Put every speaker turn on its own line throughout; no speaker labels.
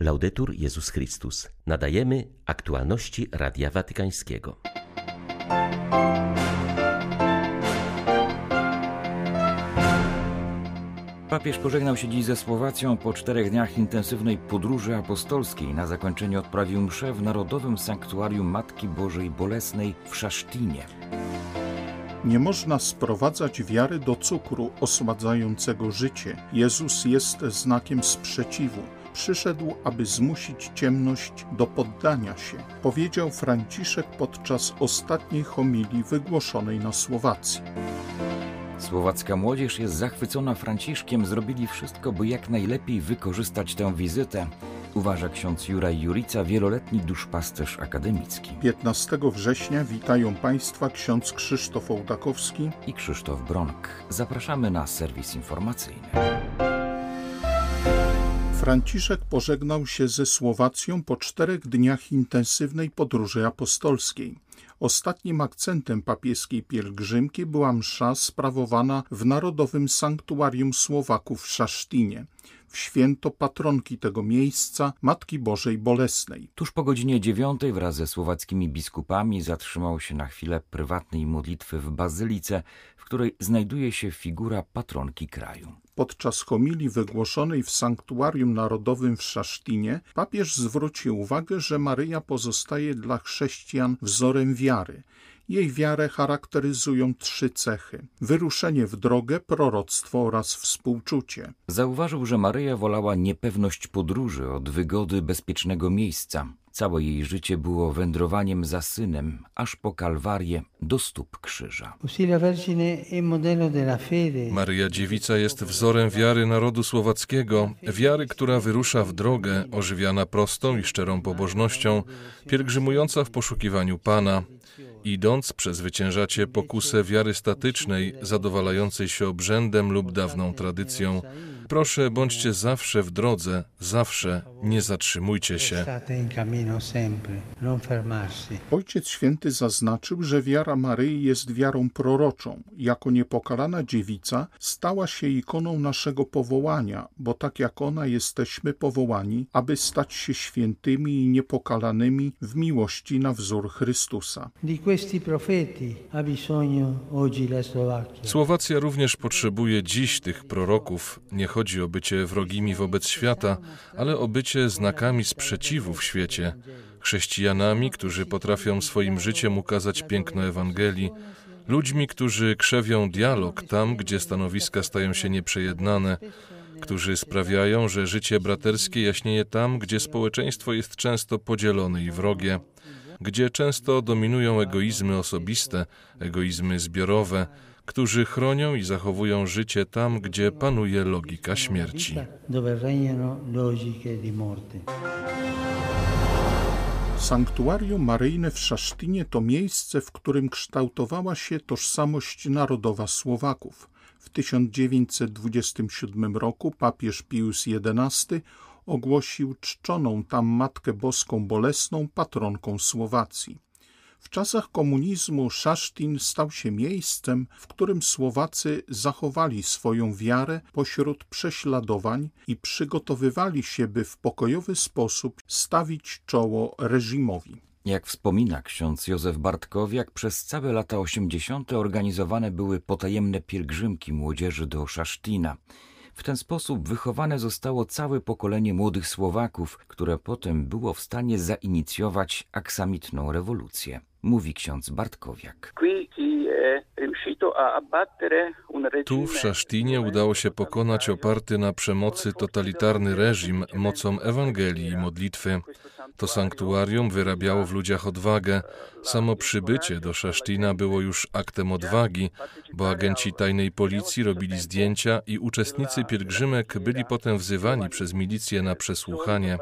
Laudetur Jezus Chrystus. Nadajemy aktualności Radia Watykańskiego.
Papież pożegnał się dziś ze Słowacją po czterech dniach intensywnej podróży apostolskiej. Na zakończenie odprawił mszę w Narodowym Sanktuarium Matki Bożej Bolesnej w Szasztinie.
Nie można sprowadzać wiary do cukru osładzającego życie. Jezus jest znakiem sprzeciwu. Przyszedł, aby zmusić ciemność do poddania się, powiedział Franciszek podczas ostatniej homilii wygłoszonej na Słowacji.
Słowacka młodzież jest zachwycona Franciszkiem. Zrobili wszystko, by jak najlepiej wykorzystać tę wizytę. Uważa ksiądz Juraj Jurica, wieloletni duszpasterz akademicki.
15 września witają Państwa ksiądz Krzysztof Ołdakowski
i Krzysztof Bronk. Zapraszamy na serwis informacyjny.
Franciszek pożegnał się ze Słowacją po czterech dniach intensywnej podróży apostolskiej. Ostatnim akcentem papieskiej pielgrzymki była msza sprawowana w Narodowym Sanktuarium Słowaków w Szasztinie w święto patronki tego miejsca, Matki Bożej Bolesnej.
Tuż po godzinie dziewiątej wraz ze słowackimi biskupami zatrzymał się na chwilę prywatnej modlitwy w bazylice, w której znajduje się figura patronki kraju.
Podczas homilii wygłoszonej w Sanktuarium Narodowym w Szasztinie papież zwrócił uwagę, że Maryja pozostaje dla chrześcijan wzorem wiary. Jej wiarę charakteryzują trzy cechy: wyruszenie w drogę, proroctwo oraz współczucie.
Zauważył, że Maryja wolała niepewność podróży od wygody bezpiecznego miejsca. Całe jej życie było wędrowaniem za synem, aż po Kalwarię do stóp krzyża.
Maryja Dziewica jest wzorem wiary narodu słowackiego, wiary, która wyrusza w drogę, ożywiana prostą i szczerą pobożnością, pielgrzymująca w poszukiwaniu Pana. Idąc przezwyciężacie pokusę wiary statycznej, zadowalającej się obrzędem lub dawną tradycją. Proszę, bądźcie zawsze w drodze, zawsze, nie zatrzymujcie się.
Ojciec Święty zaznaczył, że wiara Maryi jest wiarą proroczą. Jako niepokalana dziewica stała się ikoną naszego powołania, bo tak jak ona jesteśmy powołani, aby stać się świętymi i niepokalanymi w miłości na wzór Chrystusa.
Słowacja również potrzebuje dziś tych proroków. Nie chodzi o bycie wrogimi wobec świata, ale o bycie znakami sprzeciwu w świecie, chrześcijanami, którzy potrafią swoim życiem ukazać piękno Ewangelii, ludźmi, którzy krzewią dialog tam, gdzie stanowiska stają się nieprzejednane, którzy sprawiają, że życie braterskie jaśnieje tam, gdzie społeczeństwo jest często podzielone i wrogie, gdzie często dominują egoizmy osobiste, egoizmy zbiorowe, którzy chronią i zachowują życie tam, gdzie panuje logika śmierci.
Sanktuarium Maryjne w Szasztinie to miejsce, w którym kształtowała się tożsamość narodowa Słowaków. W 1927 roku papież Pius XI ogłosił czczoną tam Matkę Boską Bolesną patronką Słowacji. W czasach komunizmu Szasztin stał się miejscem, w którym Słowacy zachowali swoją wiarę pośród prześladowań i przygotowywali się, by w pokojowy sposób stawić czoło reżimowi.
Jak wspomina ksiądz Józef Bartkowiak, przez całe lata 80. organizowane były potajemne pielgrzymki młodzieży do Szasztina. W ten sposób wychowane zostało całe pokolenie młodych Słowaków, które potem było w stanie zainicjować aksamitną rewolucję, mówi ksiądz Bartkowiak.
Tu w Szasztinie udało się pokonać oparty na przemocy totalitarny reżim mocą Ewangelii i modlitwy. To sanktuarium wyrabiało w ludziach odwagę. Samo przybycie do Szasztina było już aktem odwagi, bo agenci tajnej policji robili zdjęcia i uczestnicy pielgrzymek byli potem wzywani przez milicję na przesłuchanie.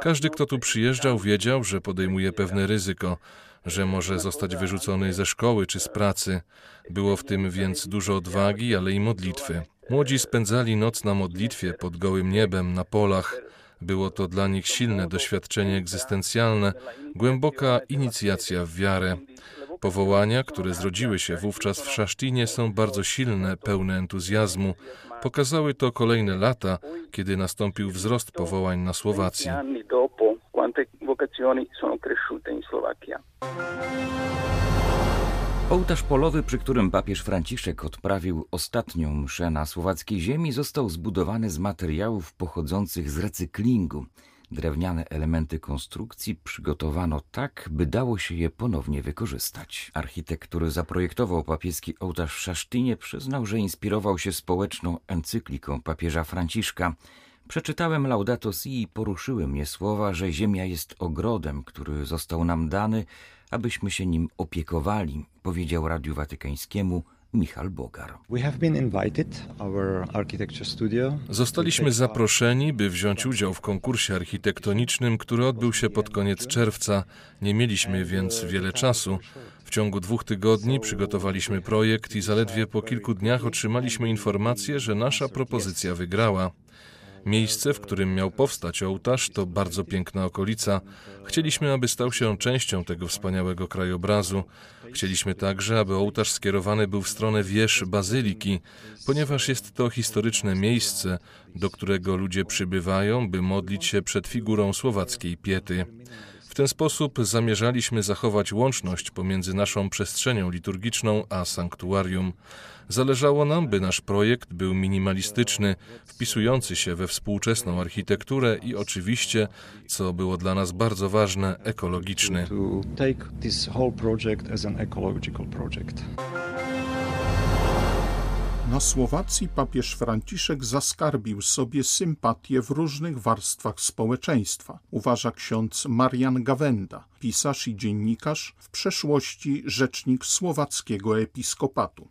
Każdy, kto tu przyjeżdżał, wiedział, że podejmuje pewne ryzyko, że może zostać wyrzucony ze szkoły czy z pracy. Było w tym więc dużo odwagi, ale i modlitwy. Młodzi spędzali noc na modlitwie pod gołym niebem, na polach. Było to dla nich silne doświadczenie egzystencjalne, głęboka inicjacja w wiarę. Powołania, które zrodziły się wówczas w Szasztinie, są bardzo silne, pełne entuzjazmu. Pokazały to kolejne lata, kiedy nastąpił wzrost powołań na Słowacji.
Ołtarz polowy, przy którym papież Franciszek odprawił ostatnią mszę na słowackiej ziemi, został zbudowany z materiałów pochodzących z recyklingu. Drewniane elementy konstrukcji przygotowano tak, by dało się je ponownie wykorzystać. Architekt, który zaprojektował papieski ołtarz w Szasztynie, przyznał, że inspirował się społeczną encykliką papieża Franciszka. Przeczytałem Laudato Si i poruszyły mnie słowa, że ziemia jest ogrodem, który został nam dany, abyśmy się nim opiekowali, powiedział Radiu Watykańskiemu Michal Bogar.
Zostaliśmy zaproszeni, by wziąć udział w konkursie architektonicznym, który odbył się pod koniec czerwca. Nie mieliśmy więc wiele czasu. W ciągu dwóch tygodni przygotowaliśmy projekt i zaledwie po kilku dniach otrzymaliśmy informację, że nasza propozycja wygrała. Miejsce, w którym miał powstać ołtarz, to bardzo piękna okolica. Chcieliśmy, aby stał się częścią tego wspaniałego krajobrazu. Chcieliśmy także, aby ołtarz skierowany był w stronę wież bazyliki, ponieważ jest to historyczne miejsce, do którego ludzie przybywają, by modlić się przed figurą słowackiej piety. W ten sposób zamierzaliśmy zachować łączność pomiędzy naszą przestrzenią liturgiczną a sanktuarium. Zależało nam, by nasz projekt był minimalistyczny, wpisujący się we współczesną architekturę i oczywiście, co było dla nas bardzo ważne, ekologiczny.
Na Słowacji papież Franciszek zaskarbił sobie sympatię w różnych warstwach społeczeństwa, uważa ksiądz Marian Gawenda, pisarz i dziennikarz, w przeszłości rzecznik słowackiego episkopatu.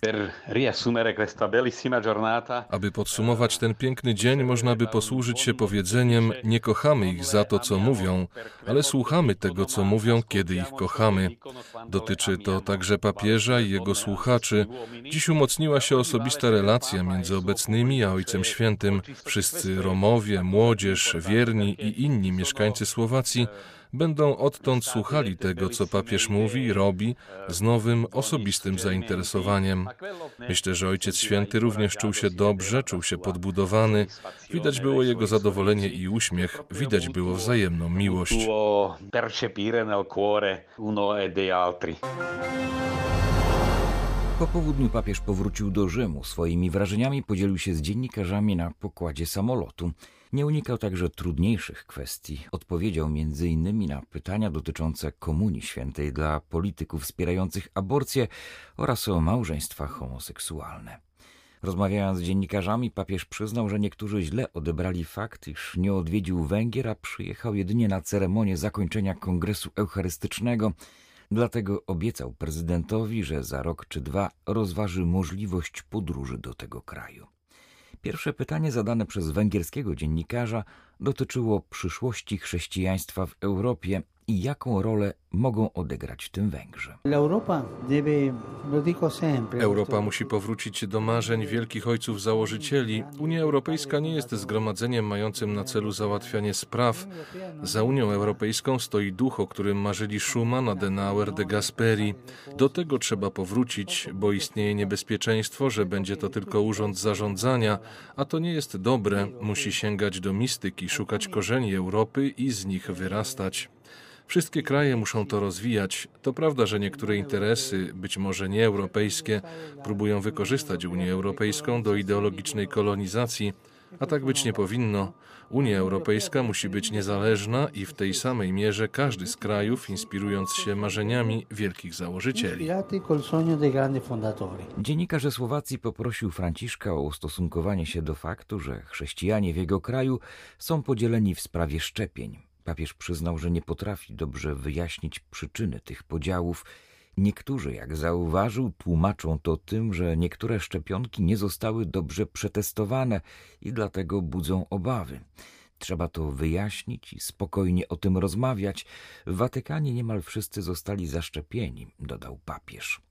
Aby podsumować ten piękny dzień, można by posłużyć się powiedzeniem: Nie kochamy ich za to, co mówią, ale słuchamy tego, co mówią, kiedy ich kochamy. Dotyczy to także papieża i jego słuchaczy. Dziś umocniła się osobista relacja między obecnymi a Ojcem Świętym. Wszyscy Romowie, młodzież, wierni i inni mieszkańcy Słowacji będą odtąd słuchali tego, co papież mówi i robi, z nowym, osobistym zainteresowaniem. Myślę, że Ojciec Święty również czuł się dobrze, czuł się podbudowany. Widać było jego zadowolenie i uśmiech, widać było wzajemną miłość.
Po południu papież powrócił do Rzymu. Swoimi wrażeniami podzielił się z dziennikarzami na pokładzie samolotu. Nie unikał także trudniejszych kwestii. Odpowiedział m.in. na pytania dotyczące Komunii Świętej dla polityków wspierających aborcję oraz o małżeństwa homoseksualne. Rozmawiając z dziennikarzami, papież przyznał, że niektórzy źle odebrali fakt, iż nie odwiedził Węgier, a przyjechał jedynie na ceremonię zakończenia Kongresu Eucharystycznego. Dlatego obiecał prezydentowi, że za rok czy dwa rozważy możliwość podróży do tego kraju. Pierwsze pytanie zadane przez węgierskiego dziennikarza dotyczyło przyszłości chrześcijaństwa w Europie i jaką rolę mogą odegrać w tym Węgrzy.
Europa musi powrócić do marzeń wielkich ojców założycieli. Unia Europejska nie jest zgromadzeniem mającym na celu załatwianie spraw. Za Unią Europejską stoi duch, o którym marzyli Schumann, Adenauer, de Gasperi. Do tego trzeba powrócić, bo istnieje niebezpieczeństwo, że będzie to tylko urząd zarządzania, a to nie jest dobre. Musi sięgać do mistyki, szukać korzeni Europy i z nich wyrastać. Wszystkie kraje muszą to rozwijać. To prawda, że niektóre interesy, być może nieeuropejskie, próbują wykorzystać Unię Europejską do ideologicznej kolonizacji, a tak być nie powinno. Unia Europejska musi być niezależna i w tej samej mierze każdy z krajów, inspirując się marzeniami wielkich założycieli.
Dziennikarz ze Słowacji poprosił Franciszka o ustosunkowanie się do faktu, że chrześcijanie w jego kraju są podzieleni w sprawie szczepień. Papież przyznał, że nie potrafi dobrze wyjaśnić przyczyny tych podziałów. Niektórzy, jak zauważył, tłumaczą to tym, że niektóre szczepionki nie zostały dobrze przetestowane i dlatego budzą obawy. Trzeba to wyjaśnić i spokojnie o tym rozmawiać. W Watykanie niemal wszyscy zostali zaszczepieni, dodał papież.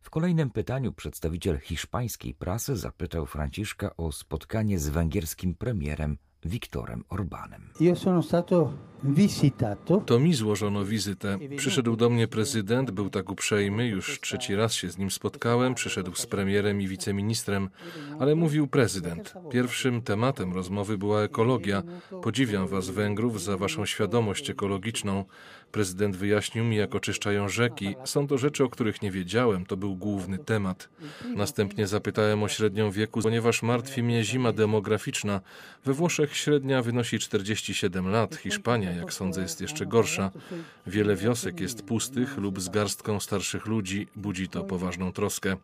W kolejnym pytaniu przedstawiciel hiszpańskiej prasy zapytał Franciszka o spotkanie z węgierskim premierem Viktorem Orbanem.
To mi złożono wizytę. Przyszedł do mnie prezydent, był tak uprzejmy, już trzeci raz się z nim spotkałem, przyszedł z premierem i wiceministrem, ale mówił prezydent. Pierwszym tematem rozmowy była ekologia. Podziwiam was, Węgrów, za waszą świadomość ekologiczną. Prezydent wyjaśnił mi, jak oczyszczają rzeki. Są to rzeczy, o których nie wiedziałem, to był główny temat. Następnie zapytałem o średnią wieku, ponieważ martwi mnie zima demograficzna. We Włoszech średnia wynosi 47 lat, Hiszpania, jak sądzę, jest jeszcze gorsza. Wiele wiosek jest pustych lub z garstką starszych ludzi, budzi to poważną troskę.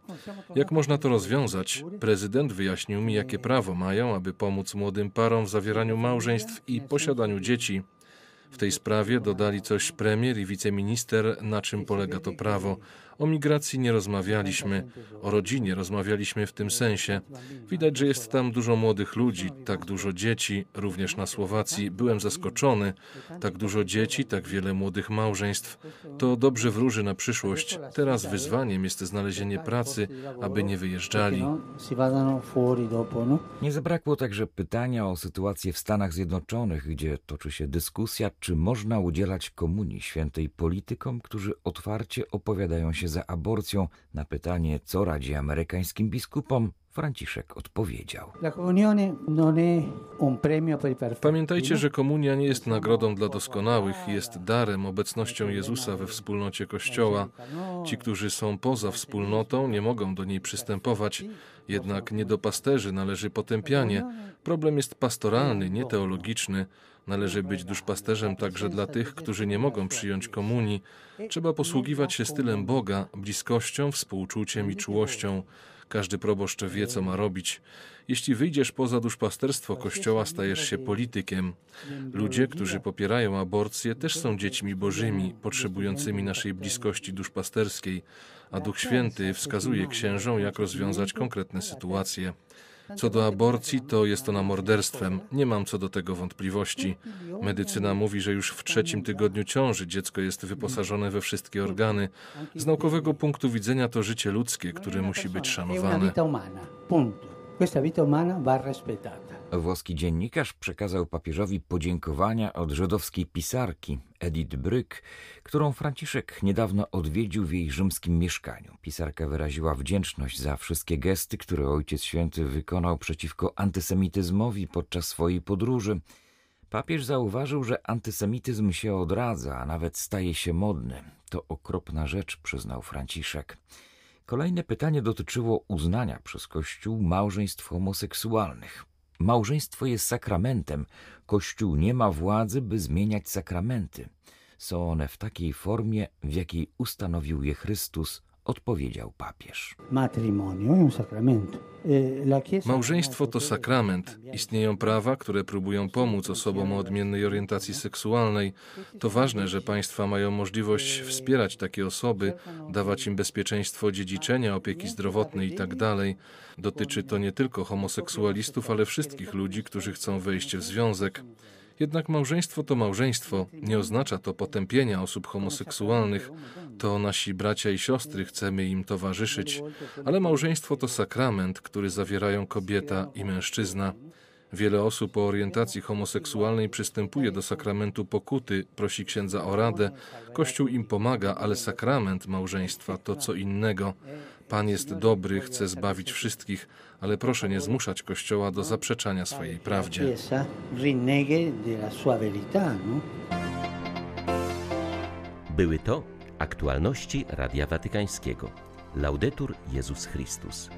Jak można to rozwiązać? Prezydent wyjaśnił mi, jakie prawo mają, aby pomóc młodym parom w zawieraniu małżeństw i posiadaniu dzieci. W tej sprawie dodali coś premier i wiceminister, na czym polega to prawo. O migracji nie rozmawialiśmy, o rodzinie rozmawialiśmy w tym sensie. Widać, że jest tam dużo młodych ludzi, tak dużo dzieci, również na Słowacji. Byłem zaskoczony. Tak dużo dzieci, tak wiele młodych małżeństw. To dobrze wróży na przyszłość. Teraz wyzwaniem jest znalezienie pracy, aby nie wyjeżdżali.
Nie zabrakło także pytania o sytuację w Stanach Zjednoczonych, gdzie toczy się dyskusja, czy można udzielać komunii świętej politykom, którzy otwarcie opowiadają się za aborcją, na pytanie, co radzi amerykańskim biskupom, Franciszek odpowiedział.
Pamiętajcie, że komunia nie jest nagrodą dla doskonałych, jest darem, obecnością Jezusa we wspólnocie Kościoła. Ci, którzy są poza wspólnotą, nie mogą do niej przystępować. Jednak nie do pasterzy należy potępianie. Problem jest pastoralny, nie teologiczny. Należy być duszpasterzem także dla tych, którzy nie mogą przyjąć komunii. Trzeba posługiwać się stylem Boga, bliskością, współczuciem i czułością. Każdy proboszcz wie, co ma robić. Jeśli wyjdziesz poza duszpasterstwo Kościoła, stajesz się politykiem. Ludzie, którzy popierają aborcję, też są dziećmi bożymi, potrzebującymi naszej bliskości duszpasterskiej, a Duch Święty wskazuje księżom, jak rozwiązać konkretne sytuacje. Co do aborcji, to jest ona morderstwem. Nie mam co do tego wątpliwości. Medycyna mówi, że już w trzecim tygodniu ciąży dziecko jest wyposażone we wszystkie organy. Z naukowego punktu widzenia to życie ludzkie, które musi być szanowane.
Włoski dziennikarz przekazał papieżowi podziękowania od żydowskiej pisarki Edith Bryk, którą Franciszek niedawno odwiedził w jej rzymskim mieszkaniu. Pisarka wyraziła wdzięczność za wszystkie gesty, które Ojciec Święty wykonał przeciwko antysemityzmowi podczas swojej podróży. Papież zauważył, że antysemityzm się odradza, a nawet staje się modny. To okropna rzecz, przyznał Franciszek. Kolejne pytanie dotyczyło uznania przez Kościół małżeństw homoseksualnych. Małżeństwo jest sakramentem. Kościół nie ma władzy, by zmieniać sakramenty. Są one w takiej formie, w jakiej ustanowił je Chrystus, odpowiedział papież.
E, Małżeństwo to sakrament. Istnieją prawa, które próbują pomóc osobom o odmiennej orientacji seksualnej. To ważne, że państwa mają możliwość wspierać takie osoby, dawać im bezpieczeństwo dziedziczenia, opieki zdrowotnej itd. Tak Dotyczy to nie tylko homoseksualistów, ale wszystkich ludzi, którzy chcą wejść w związek. Jednak małżeństwo to małżeństwo. Nie oznacza to potępienia osób homoseksualnych. To nasi bracia i siostry, chcemy im towarzyszyć. Ale małżeństwo to sakrament, który zawierają kobieta i mężczyzna. Wiele osób o orientacji homoseksualnej przystępuje do sakramentu pokuty, prosi księdza o radę. Kościół im pomaga, ale sakrament małżeństwa to co innego. Pan jest dobry, chce zbawić wszystkich, ale proszę nie zmuszać Kościoła do zaprzeczania swojej prawdzie.
Były to aktualności Radia Watykańskiego. Laudetur Jezus Chrystus.